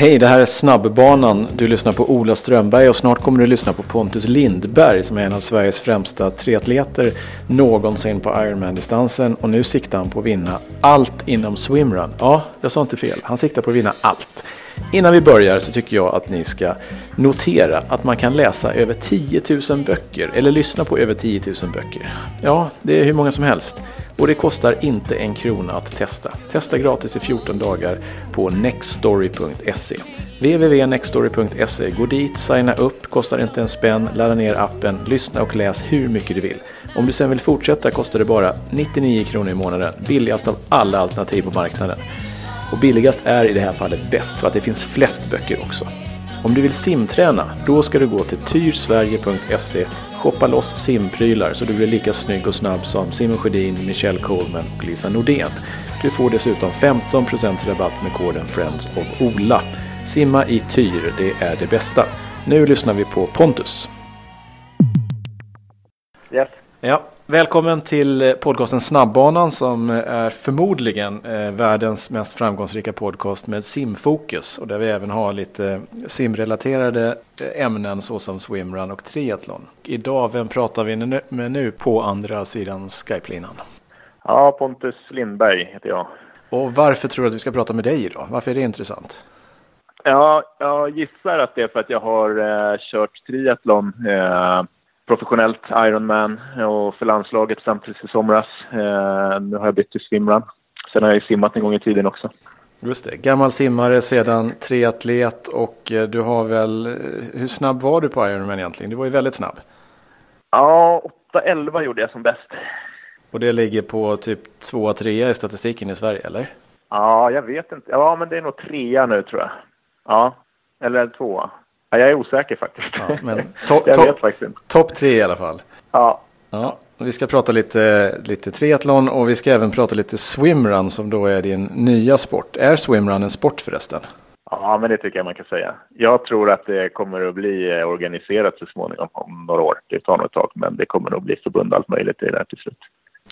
Hej, det här är Snabbbanan. Du lyssnar på Ola Strömberg och snart kommer du lyssna på Pontus Lindberg som är en av Sveriges främsta triatleter någonsin på Ironman-distansen och nu siktar han på att vinna allt inom swimrun. Ja, jag sa inte fel. Han siktar på att vinna allt. Innan vi börjar så tycker jag att ni ska notera att man kan läsa över 10 000 böcker eller lyssna på över 10 000 böcker. Ja, det är hur många som helst. Och det kostar inte en krona att testa. Testa gratis i 14 dagar på nextstory.se. www.nextstory.se. Gå dit, signa upp, kostar inte en spänn, ladda ner appen, lyssna och läs hur mycket du vill. Om du sen vill fortsätta kostar det bara 99 kronor i månaden, billigast av alla alternativ på marknaden. Och billigast är i det här fallet bäst för att det finns flest böcker också. Om du vill simträna, då ska du gå till tyrsverige.se, shoppa loss simprylar så du blir lika snygg och snabb som Simon Sjödin, Michelle Coleman och Lisa Nordén. Du får dessutom 15% rabatt med koden Friends of Ola. Simma i Tyr, det är det bästa. Nu lyssnar vi på Pontus. Yes. Ja, välkommen till podcasten Snabbbanan som är förmodligen eh, världens mest framgångsrika podcast med simfokus och där vi även har lite simrelaterade eh, ämnen såsom swimrun och triathlon. Idag, vem pratar vi med nu på andra sidan Skype-linan? Ja, Pontus Lindberg heter jag. Och varför tror du att vi ska prata med dig idag? Varför är det intressant? Ja, jag gissar att det är för att jag har eh, kört triathlon eh, professionellt Ironman och för landslaget samtidigt i somras. Eh, nu har jag bytt till swimrun. Sen har jag ju simmat en gång i tiden också. Just det, gammal simmare, sedan triatlet och eh, du har väl, eh, hur snabb var du på Ironman egentligen? Du var ju väldigt snabb. Ja, 8.11 gjorde jag som bäst. Och det ligger på typ 2-3 i statistiken i Sverige, eller? Ja, jag vet inte. Ja, men det är nog trea nu tror jag. Ja, eller tvåa. Ja, jag är osäker faktiskt. Ja, men to jag vet faktiskt inte. Topp tre i alla fall. Ja. ja. Vi ska prata lite, lite triathlon och vi ska även prata lite swimrun som då är din nya sport. Är swimrun en sport förresten? Ja, men det tycker jag man kan säga. Jag tror att det kommer att bli eh, organiserat så småningom om några år. Det tar nog ett tag, men det kommer nog bli förbund allt möjligt i det där till slut.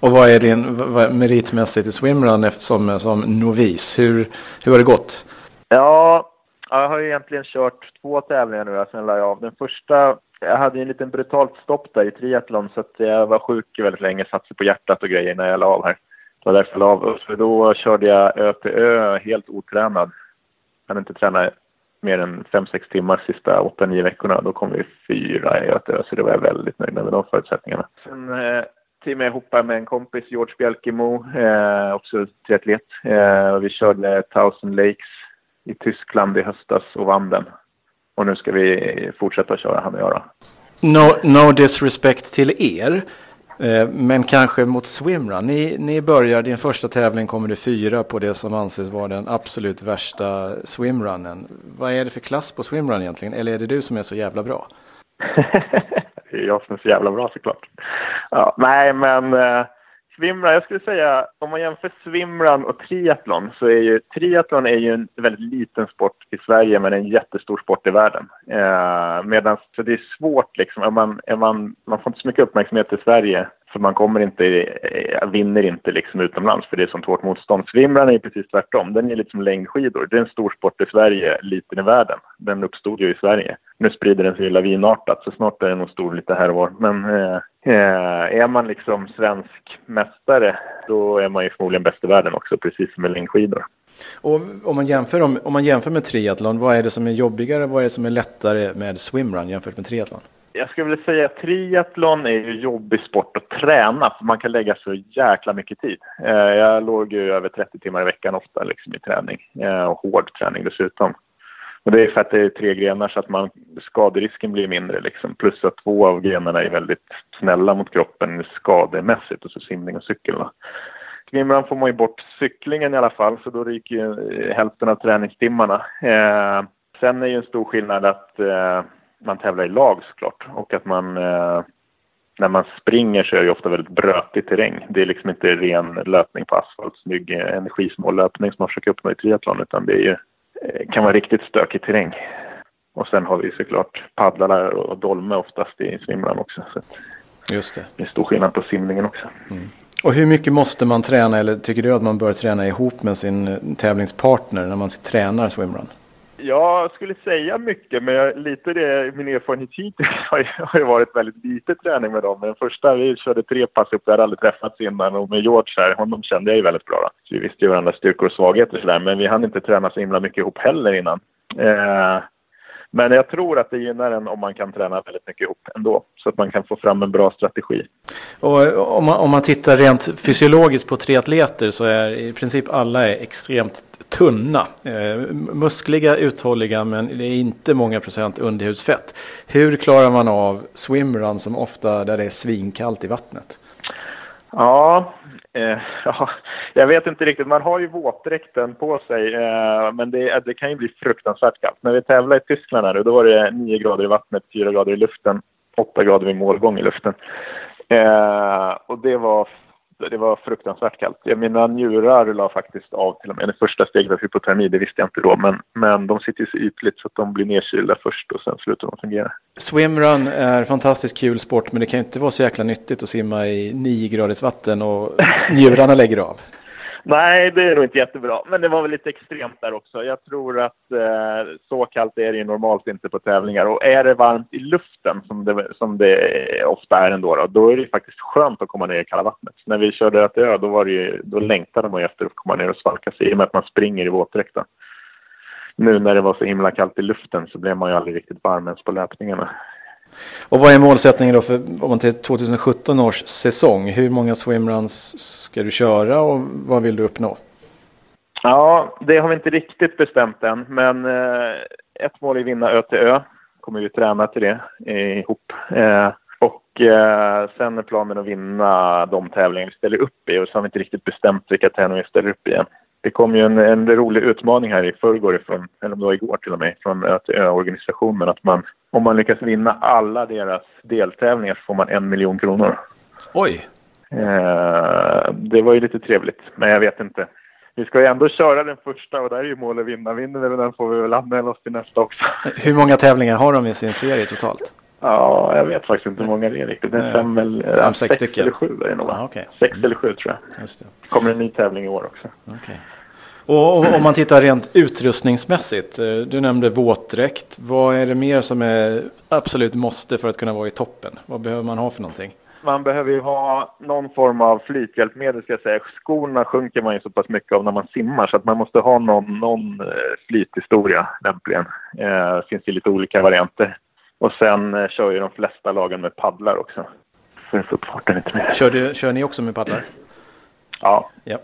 Och vad är din vad, meritmässigt i swimrun som, som novis? Hur, hur har det gått? Ja, jag har ju egentligen kört två tävlingar nu, sen la jag av. Den första, jag hade ju en liten brutalt stopp där i triathlon så att jag var sjuk väldigt länge, satte på hjärtat och grejer när jag la av här. Det var därför jag la av. För då körde jag ö till ö helt otränad. Jag hade inte tränat mer än 5-6 timmar sista 8-9 veckorna. Då kom vi fyra i ö till ö, så det var jag väldigt nöjd med, med de förutsättningarna. Sen eh, teamade jag ihop med en kompis, George Bjelkemo, eh, också triatlet. Eh, vi körde Thousand Lakes i Tyskland i höstas och vann den. Och nu ska vi fortsätta köra han och jag då. No, no disrespect till er. Eh, men kanske mot swimrun. Ni, ni börjar, din första tävling kommer du fyra på det som anses vara den absolut värsta swimrunnen. Vad är det för klass på swimrun egentligen? Eller är det du som är så jävla bra? det är jag som är så jävla bra såklart. Ja, nej, men Swimrun, jag skulle säga om man jämför swimrun och triathlon så är ju triathlon är ju en väldigt liten sport i Sverige men en jättestor sport i världen. Eh, Medan så det är svårt liksom, är man, är man, man får inte så mycket uppmärksamhet i Sverige för man kommer inte, eh, vinner inte liksom utomlands för det är sånt hårt motstånd. Swimrun är precis tvärtom, den är lite som längdskidor. Det är en stor sport i Sverige, liten i världen. Den uppstod ju i Sverige. Nu sprider den sig lavinartat så snart är den nog stor lite här och var. Men eh, Eh, är man liksom svensk mästare, då är man ju förmodligen bäst i världen också, precis som med längdskidor. Och om man, jämför, om, om man jämför med triathlon, vad är det som är jobbigare, vad är det som är lättare med swimrun jämfört med triathlon? Jag skulle vilja säga att triathlon är ju jobbig sport att träna, för man kan lägga så jäkla mycket tid. Eh, jag låg ju över 30 timmar i veckan ofta liksom i träning, eh, och hård träning dessutom. Och det är för att det är tre grenar så att man, skaderisken blir mindre liksom. Plus att två av grenarna är väldigt snälla mot kroppen skademässigt, och så simning och cykel. Då. Swimrun får man ju bort cyklingen i alla fall, så då ryker ju eh, hälften av träningstimmarna. Eh, sen är ju en stor skillnad att eh, man tävlar i lag såklart och att man eh, när man springer så är det ofta väldigt brötig terräng. Det är liksom inte ren löpning på asfalt, snygg energisnål löpning som man försöker uppnå i triathlon utan det är ju kan vara riktigt stökig terräng. Och sen har vi såklart paddlar och dolme oftast i svimlan också. Så Just det. Det är stor skillnad på simningen också. Mm. Och hur mycket måste man träna eller tycker du att man bör träna ihop med sin eh, tävlingspartner när man tränar swimrun? Jag skulle säga mycket, men jag, lite det, min erfarenhet hittills har ju, har ju varit väldigt lite träning med dem. Den första, vi körde tre pass upp, vi hade aldrig träffats innan och med George här, honom kände jag ju väldigt bra. Då. Så vi visste ju varandras styrkor och svagheter sådär, men vi hann inte träna så himla mycket ihop heller innan. Eh, men jag tror att det gynnar en om man kan träna väldigt mycket ihop ändå. Så att man kan få fram en bra strategi. Och om man, om man tittar rent fysiologiskt på triatleter så är i princip alla är extremt tunna. Eh, muskliga, uthålliga men det är inte många procent underhudsfett. Hur klarar man av swimrun som ofta där det är svinkallt i vattnet? Ja, eh, ja, jag vet inte riktigt. Man har ju våtdräkten på sig, eh, men det, eh, det, kan ju bli fruktansvärt kallt. När vi tävlade i Tyskland här, då var det 9 grader i vattnet, 4 grader i luften, 8 grader vid målgång i luften. Eh, och det var det var fruktansvärt kallt. Mina njurar la faktiskt av till och med. Det första steget av hypotermi, det visste jag inte då. Men, men de sitter ju så ytligt så att de blir nedkylda först och sen slutar de fungera. Swimrun är fantastiskt kul sport men det kan ju inte vara så jäkla nyttigt att simma i 9 graders vatten och njurarna lägger av. Nej, det är nog inte jättebra. Men det var väl lite extremt där också. Jag tror att eh, så kallt är det ju normalt inte på tävlingar. Och är det varmt i luften, som det, som det ofta är ändå, då, då är det faktiskt skönt att komma ner i kalla vattnet. När vi körde Ö då, var det ju, då längtade man ju efter att komma ner och svalka sig i och med att man springer i våtdräkten. Nu när det var så himla kallt i luften så blev man ju aldrig riktigt varm ens på löpningarna. Och vad är målsättningen då för om man till 2017 års säsong? Hur många swimruns ska du köra och vad vill du uppnå? Ja, det har vi inte riktigt bestämt än, men eh, ett mål är att vinna Ö till Ö. Kommer vi träna till det eh, ihop. Eh, och eh, sen är planen att vinna de tävlingar vi ställer upp i och så har vi inte riktigt bestämt vilka tävlingar vi ställer upp i än det kom ju en, en rolig utmaning här i förrgår, ifrån, eller om det var igår till och med, från Ö-organisationen att man, om man lyckas vinna alla deras deltävlingar så får man en miljon kronor. Oj! Eh, det var ju lite trevligt, men jag vet inte. Vi ska ju ändå köra den första och där är ju målet vinna. Vinner vi den får vi väl anmäla oss till nästa också. Hur många tävlingar har de i sin serie totalt? Ja, jag vet faktiskt inte hur många det är riktigt. Det är fem, väl, fem sex, sex stycken. eller sju är det nog. Ah, okay. Sex mm. eller sju tror jag. Just det. kommer en ny tävling i år också. Okay. Och, och om man tittar rent utrustningsmässigt. Eh, du nämnde våtdräkt. Vad är det mer som är absolut måste för att kunna vara i toppen? Vad behöver man ha för någonting? Man behöver ju ha någon form av flythjälpmedel ska jag säga. Skorna sjunker man ju så pass mycket av när man simmar så att man måste ha någon, någon eh, flythistoria lämpligen. Eh, det finns ju lite olika varianter. Och sen eh, kör ju de flesta lagen med paddlar också. För att få upp farten lite mer. Kör, du, kör ni också med paddlar? Ja. ja.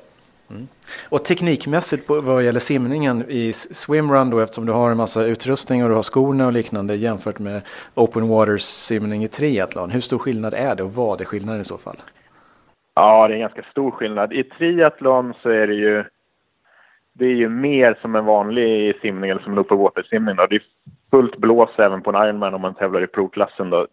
Mm. Och teknikmässigt på, vad gäller simningen i swimrun då eftersom du har en massa utrustning och du har skorna och liknande jämfört med open water simning i triathlon. Hur stor skillnad är det och vad är skillnaden i så fall? Ja, det är en ganska stor skillnad. I triathlon så är det ju det är ju mer som en vanlig simning eller som en open water simning. Då. Det är fullt blås även på en Ironman om man tävlar i provklassen. Då.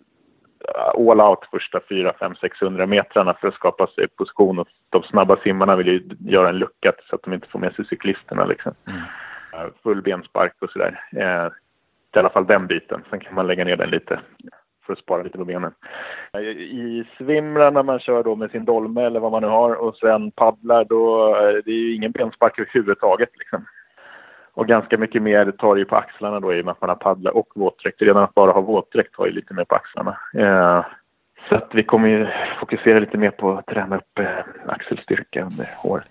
All out första 4, 5, 600 metrarna för att skapa sig position. Och de snabba simmarna vill ju göra en lucka så att de inte får med sig cyklisterna. Liksom. Mm. Full benspark och sådär. Uh, I alla fall den biten. Sen kan man lägga ner den lite för att spara lite på benen. I svimlar när man kör då med sin dolme eller vad man nu har och sen paddlar då det är ju ingen benspark överhuvudtaget liksom. Och ganska mycket mer tar ju på axlarna då i och med att man har paddla och våtdräkt. Redan att bara ha våtdräkt tar ju lite mer på axlarna. Eh, så att vi kommer ju fokusera lite mer på att träna upp eh, axelstyrka under året.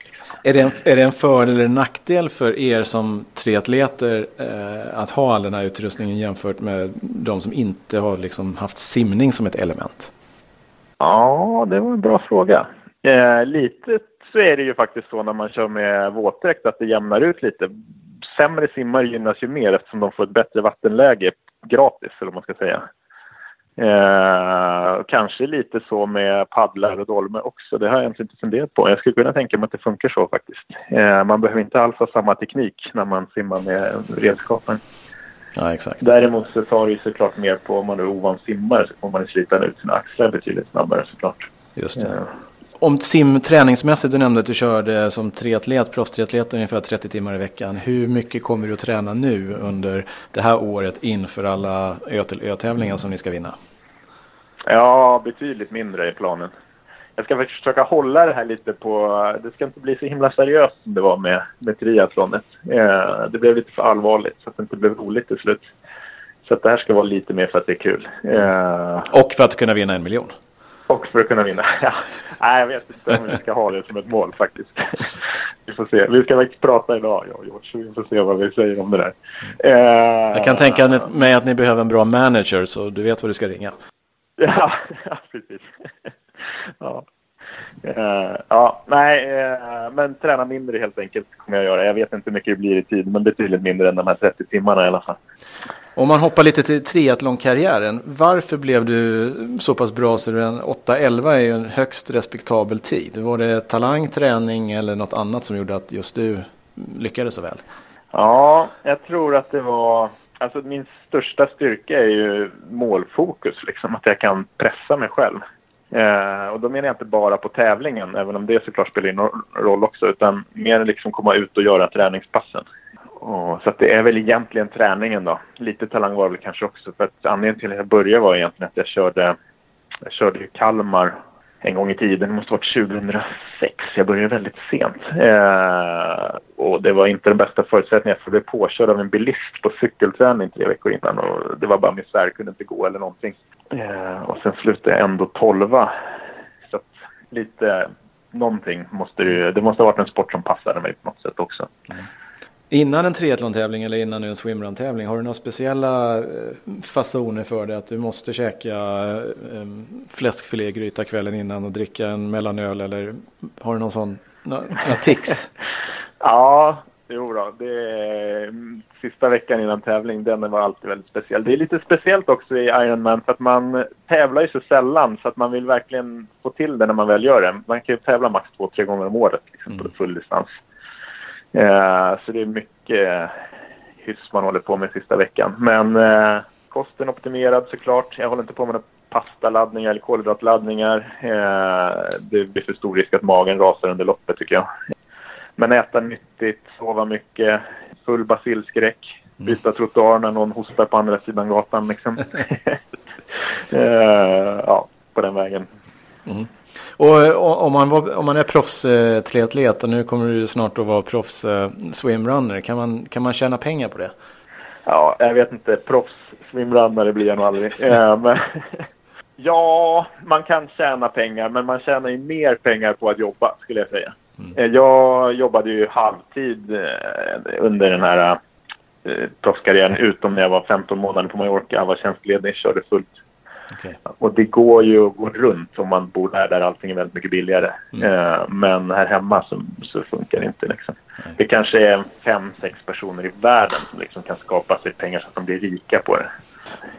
Är det, en, är det en fördel eller nackdel för er som triatleter eh, att ha all den här utrustningen jämfört med de som inte har liksom haft simning som ett element? Ja, det var en bra fråga. Eh, lite så är det ju faktiskt så när man kör med våtdräkt att det jämnar ut lite sämre simmare gynnas ju mer eftersom de får ett bättre vattenläge gratis, eller vad man ska säga. Eh, kanske lite så med paddlar och dolmer också. Det har jag egentligen inte funderat på. Jag skulle kunna tänka mig att det funkar så faktiskt. Eh, man behöver inte alls ha samma teknik när man simmar med redskapen. Ja, exakt. Däremot så tar det ju såklart mer på om man är ovan simmare så får man slita ut sina axlar betydligt snabbare såklart. Just det. Eh, om simträningsmässigt, du nämnde att du körde som triatlet, proffstriatlet ungefär 30 timmar i veckan. Hur mycket kommer du att träna nu under det här året inför alla ö till ö-tävlingar som ni ska vinna? Ja, betydligt mindre i planen. jag ska försöka hålla det här lite på... Det ska inte bli så himla seriöst som det var med, med triathlonet. Eh, det blev lite för allvarligt så att det inte blev roligt till slut. Så att det här ska vara lite mer för att det är kul. Eh, och för att kunna vinna en miljon? Och för att kunna vinna. Ja. Nej, jag vet inte om vi ska ha det som ett mål faktiskt. vi får se. Vi ska faktiskt prata idag, jag och George. Vi får se vad vi säger om det där. Eh, jag kan tänka mig att ni behöver en bra manager så du vet vad du ska ringa. Ja, ja precis. ja. Uh, ja, nej, uh, men träna mindre helt enkelt kommer jag göra. Jag vet inte hur mycket det blir i tid, men betydligt mindre än de här 30 timmarna i alla fall. Om man hoppar lite till triathlonkarriären. Varför blev du så pass bra så du en 8-11 är ju en högst respektabel tid. Var det talang, träning eller något annat som gjorde att just du lyckades så väl? Ja, jag tror att det var... Alltså min största styrka är ju målfokus, liksom. Att jag kan pressa mig själv. Eh, och då menar jag inte bara på tävlingen, även om det såklart spelar in roll också, utan mer liksom komma ut och göra träningspassen. Och, så att det är väl egentligen träningen då. Lite talang var det väl kanske också, för att anledningen till att jag började var egentligen att jag körde, jag körde Kalmar en gång i tiden. Det måste ha varit 2006. Jag började väldigt sent. Eh, och det var inte den bästa förutsättningen. Jag blev påkörd av en bilist på cykelträning tre veckor innan. Och det var bara misär, kunde inte gå eller någonting. Eh, och sen slutade jag ändå tolva. Så att lite, någonting måste det Det måste ha varit en sport som passade mig på något sätt också. Mm. Innan en triathlon-tävling eller innan en swimrun-tävling, har du några speciella eh, fasoner för det? Att du måste käka eh, fläskfilégryta kvällen innan och dricka en mellanöl eller har du någon sån, några tics? ja, jo då. Det är, sista veckan innan tävling, den var alltid väldigt speciell. Det är lite speciellt också i Ironman för att man tävlar ju så sällan så att man vill verkligen få till det när man väl gör det. Man kan ju tävla max två, tre gånger om året liksom, mm. på full distans. Eh, så det är mycket hyss man håller på med sista veckan. Men eh, kosten optimerad såklart. Jag håller inte på med några pastaladdningar eller kolhydratladdningar. Eh, det blir för stor risk att magen rasar under loppet tycker jag. Men äta nyttigt, sova mycket, full basilskräck, mm. byta trottoar när någon hostar på andra sidan gatan liksom. ja, på den vägen. Mm. Och om man, var, om man är proffstriatlet och nu kommer du snart att vara proffs eh, swimrunner. Kan man, kan man tjäna pengar på det? Ja, jag vet inte. Proffs swimrunnare blir jag nog aldrig. Eh, men, ja, man kan tjäna pengar men man tjänar ju mer pengar på att jobba skulle jag säga. Mm. Eh, jag jobbade ju halvtid under den här proffskarriären utom när jag var 15 månader på Mallorca. Jag var tjänstledig, körde fullt Okay. Och det går ju att gå runt om man bor där, där allting är väldigt mycket billigare. Mm. Eh, men här hemma så, så funkar det inte. Liksom. Det kanske är fem, sex personer i världen som liksom kan skapa sig pengar så att de blir rika på det.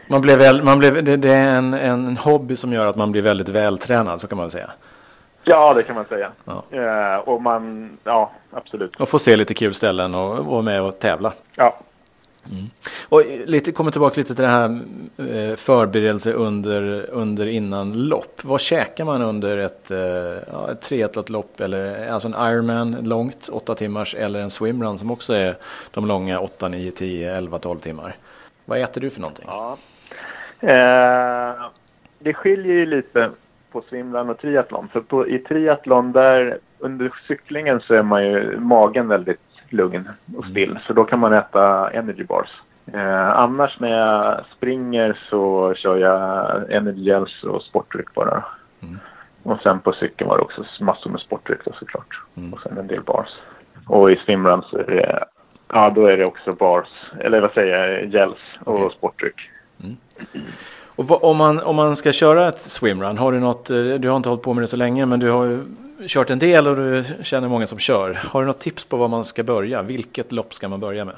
Man blir väl, man blir, det, det är en, en hobby som gör att man blir väldigt vältränad, så kan man säga. Ja, det kan man säga. Ja. Eh, och man, ja, absolut. Och få se lite kul ställen och vara med och tävla. Ja, Mm. Och lite, kommer tillbaka lite till det här eh, förberedelse under, under innan lopp. Vad käkar man under ett, eh, ja, ett triathlotlopp eller alltså en Ironman långt, 8 timmars eller en swimrun som också är de långa 8, 9, 10, 11, 12 timmar. Vad äter du för någonting? Ja. Eh, det skiljer ju lite på swimrun och triathlon. För på, i triathlon där under cyklingen så är man ju magen väldigt lugn och still. Så då kan man äta energy bars. Eh, annars när jag springer så kör jag energy gels och sportdryck bara. Mm. Och sen på cykeln var det också massor med sportdryck såklart. Mm. Och sen en del bars. Och i swimrun så är det, ja då är det också bars, eller vad säger jag, gels och okay. sportdryck. Mm. Och vad, om, man, om man ska köra ett swimrun, har du något, eh, du har inte hållit på med det så länge men du har kört en del och du känner många som kör. Har du något tips på var man ska börja? Vilket lopp ska man börja med?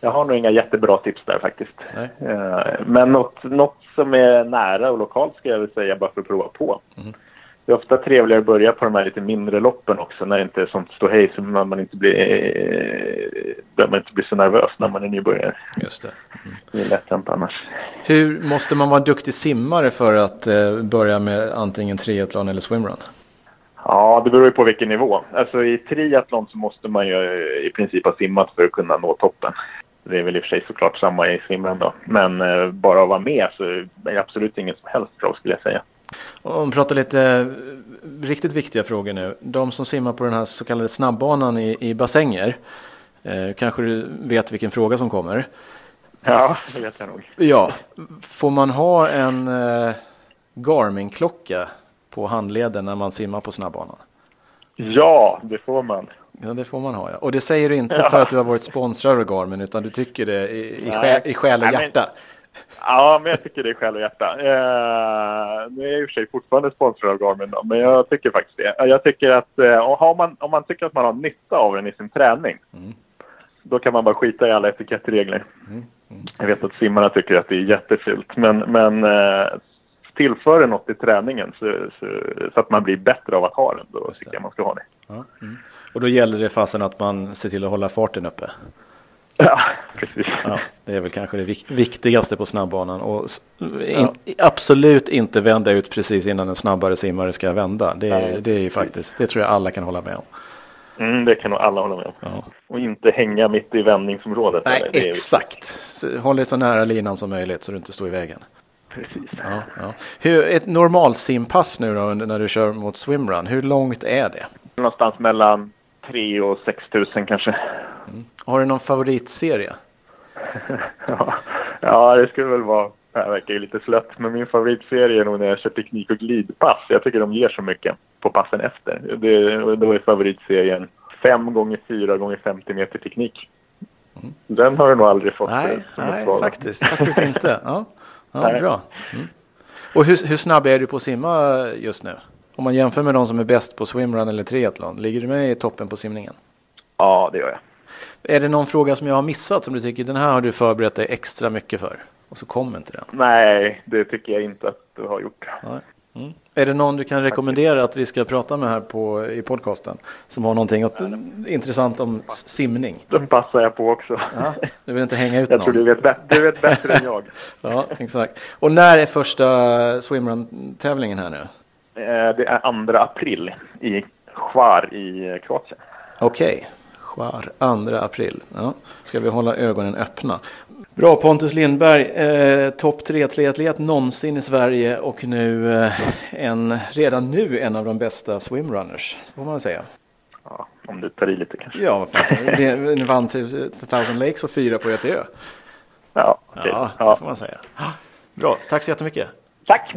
Jag har nog inga jättebra tips där faktiskt. Nej. Eh, men något, något som är nära och lokalt ska jag väl säga bara för att prova på. Mm. Det är ofta trevligare att börja på de här lite mindre loppen också när det inte är sånt ståhej så man, man inte blir, eh, man inte blir så nervös när man är nybörjare. Just det. Mm. Det är lätt annars. Hur måste man vara duktig simmare för att eh, börja med antingen triathlon eller swimrun? Ja, det beror ju på vilken nivå. Alltså i triathlon så måste man ju i princip ha simmat för att kunna nå toppen. Det är väl i och för sig såklart samma i swimrun då. Men eh, bara att vara med så är det absolut inget som helst krav skulle jag säga. Om vi pratar lite riktigt viktiga frågor nu. De som simmar på den här så kallade snabbbanan i, i bassänger. Eh, kanske du vet vilken fråga som kommer. Ja, det vet jag nog. Ja, får man ha en eh, Garmin-klocka på handleden när man simmar på snabbbanan? Ja, det får man. Ja, det får man ha. Ja. Och det säger du inte för att du har varit sponsrad av Garmin, utan du tycker det i, i, själ, i själ och Nej, men- hjärta. Ja, men jag tycker det är själ och hjärta. Eh, nu är jag i och för sig fortfarande sponsrad av Garmin då, men jag tycker faktiskt det. Jag tycker att eh, man, om man tycker att man har nytta av den i sin träning, Mm. då kan man bara skita i alla etikettregler. Mm, Jag vet att simmarna tycker att det är jättefult, men, men eh, tillför det något i träningen så, så, så att man blir bättre av att ha den, då tycker jag man ska ha det. Ja, mm. Och då gäller det fasen att man ser till att hålla farten uppe. Ja, precis. Ja, det är väl kanske det vik- viktigaste på snabbbanan. Och in, absolut inte vända ut precis innan en snabbare simmare ska vända. Det, är- det är ju faktiskt, det tror jag alla kan hålla med om. Mm, det kan nog alla hålla med om. Ja. Och inte hänga mitt i vändningsområdet. Nej, exakt. Håll dig så nära linan som möjligt så du inte står i vägen. Precis. Ja, ja. Hur, ett normalsimpass nu då när du kör mot swimrun, hur långt är det? Någonstans mellan 3 och 6 tusen kanske. Har du någon favoritserie? ja. ja, det skulle väl vara... Det här verkar ju lite slött, men min favoritserie är nog när jag kör teknik och glidpass. Jag tycker de ger så mycket på passen efter. Det, då är favoritserien 5 gånger 4 gånger 50 meter teknik. Den har du nog aldrig fått. Nej, eh, nej faktiskt, faktiskt inte. Ja, ja bra. Mm. Och hur, hur snabb är du på att simma just nu? Om man jämför med de som är bäst på swimrun eller triathlon, ligger du med i toppen på simningen? Ja, det gör jag. Är det någon fråga som jag har missat som du tycker den här har du förberett dig extra mycket för? Och så kommer inte den. Nej, det tycker jag inte att du har gjort. Nej. Mm. Är det någon du kan rekommendera att vi ska prata med här på, i podcasten? Som har någonting att, intressant om simning? Den passar jag på också. Ja, du vill inte hänga ut Jag tror någon? du vet, du vet bättre än jag. Ja, exakt. Och när är första swimrun-tävlingen här nu? Eh, Det är 2 april i Hvar i Kroatien. Okej, Char, 2 april. Ja, ska vi hålla ögonen öppna. Bra Pontus Lindberg, eh, topp 3 triatlet någonsin i Sverige och nu eh, en, redan nu en av de bästa swimrunners, får man säga. Ja, om du tar i lite kanske. Ja, vi- vi vann till Thousand Lakes och fyra på Göteö. Ja, okej. Ja, det får man säga. Bra, tack så jättemycket. Tack!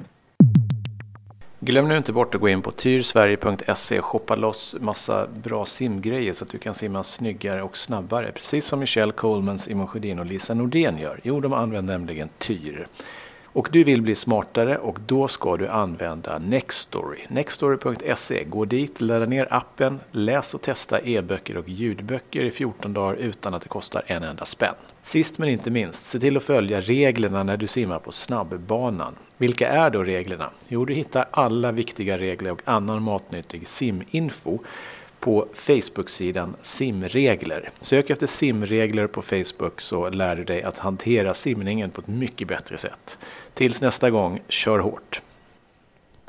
Glöm nu inte bort att gå in på tyrsverige.se och shoppa loss massa bra simgrejer så att du kan simma snyggare och snabbare. Precis som Michelle Colemans, Imon Sjödin och Lisa Nordén gör. Jo, de använder nämligen Tyr. Och du vill bli smartare och då ska du använda Nextory. Nextory.se. Gå dit, ladda ner appen, läs och testa e-böcker och ljudböcker i 14 dagar utan att det kostar en enda spänn. Sist men inte minst, se till att följa reglerna när du simmar på snabbbanan. Vilka är då reglerna? Jo, du hittar alla viktiga regler och annan matnyttig siminfo på Facebook-sidan Simregler. Sök efter simregler på Facebook så lär du dig att hantera simningen på ett mycket bättre sätt. Tills nästa gång, kör hårt!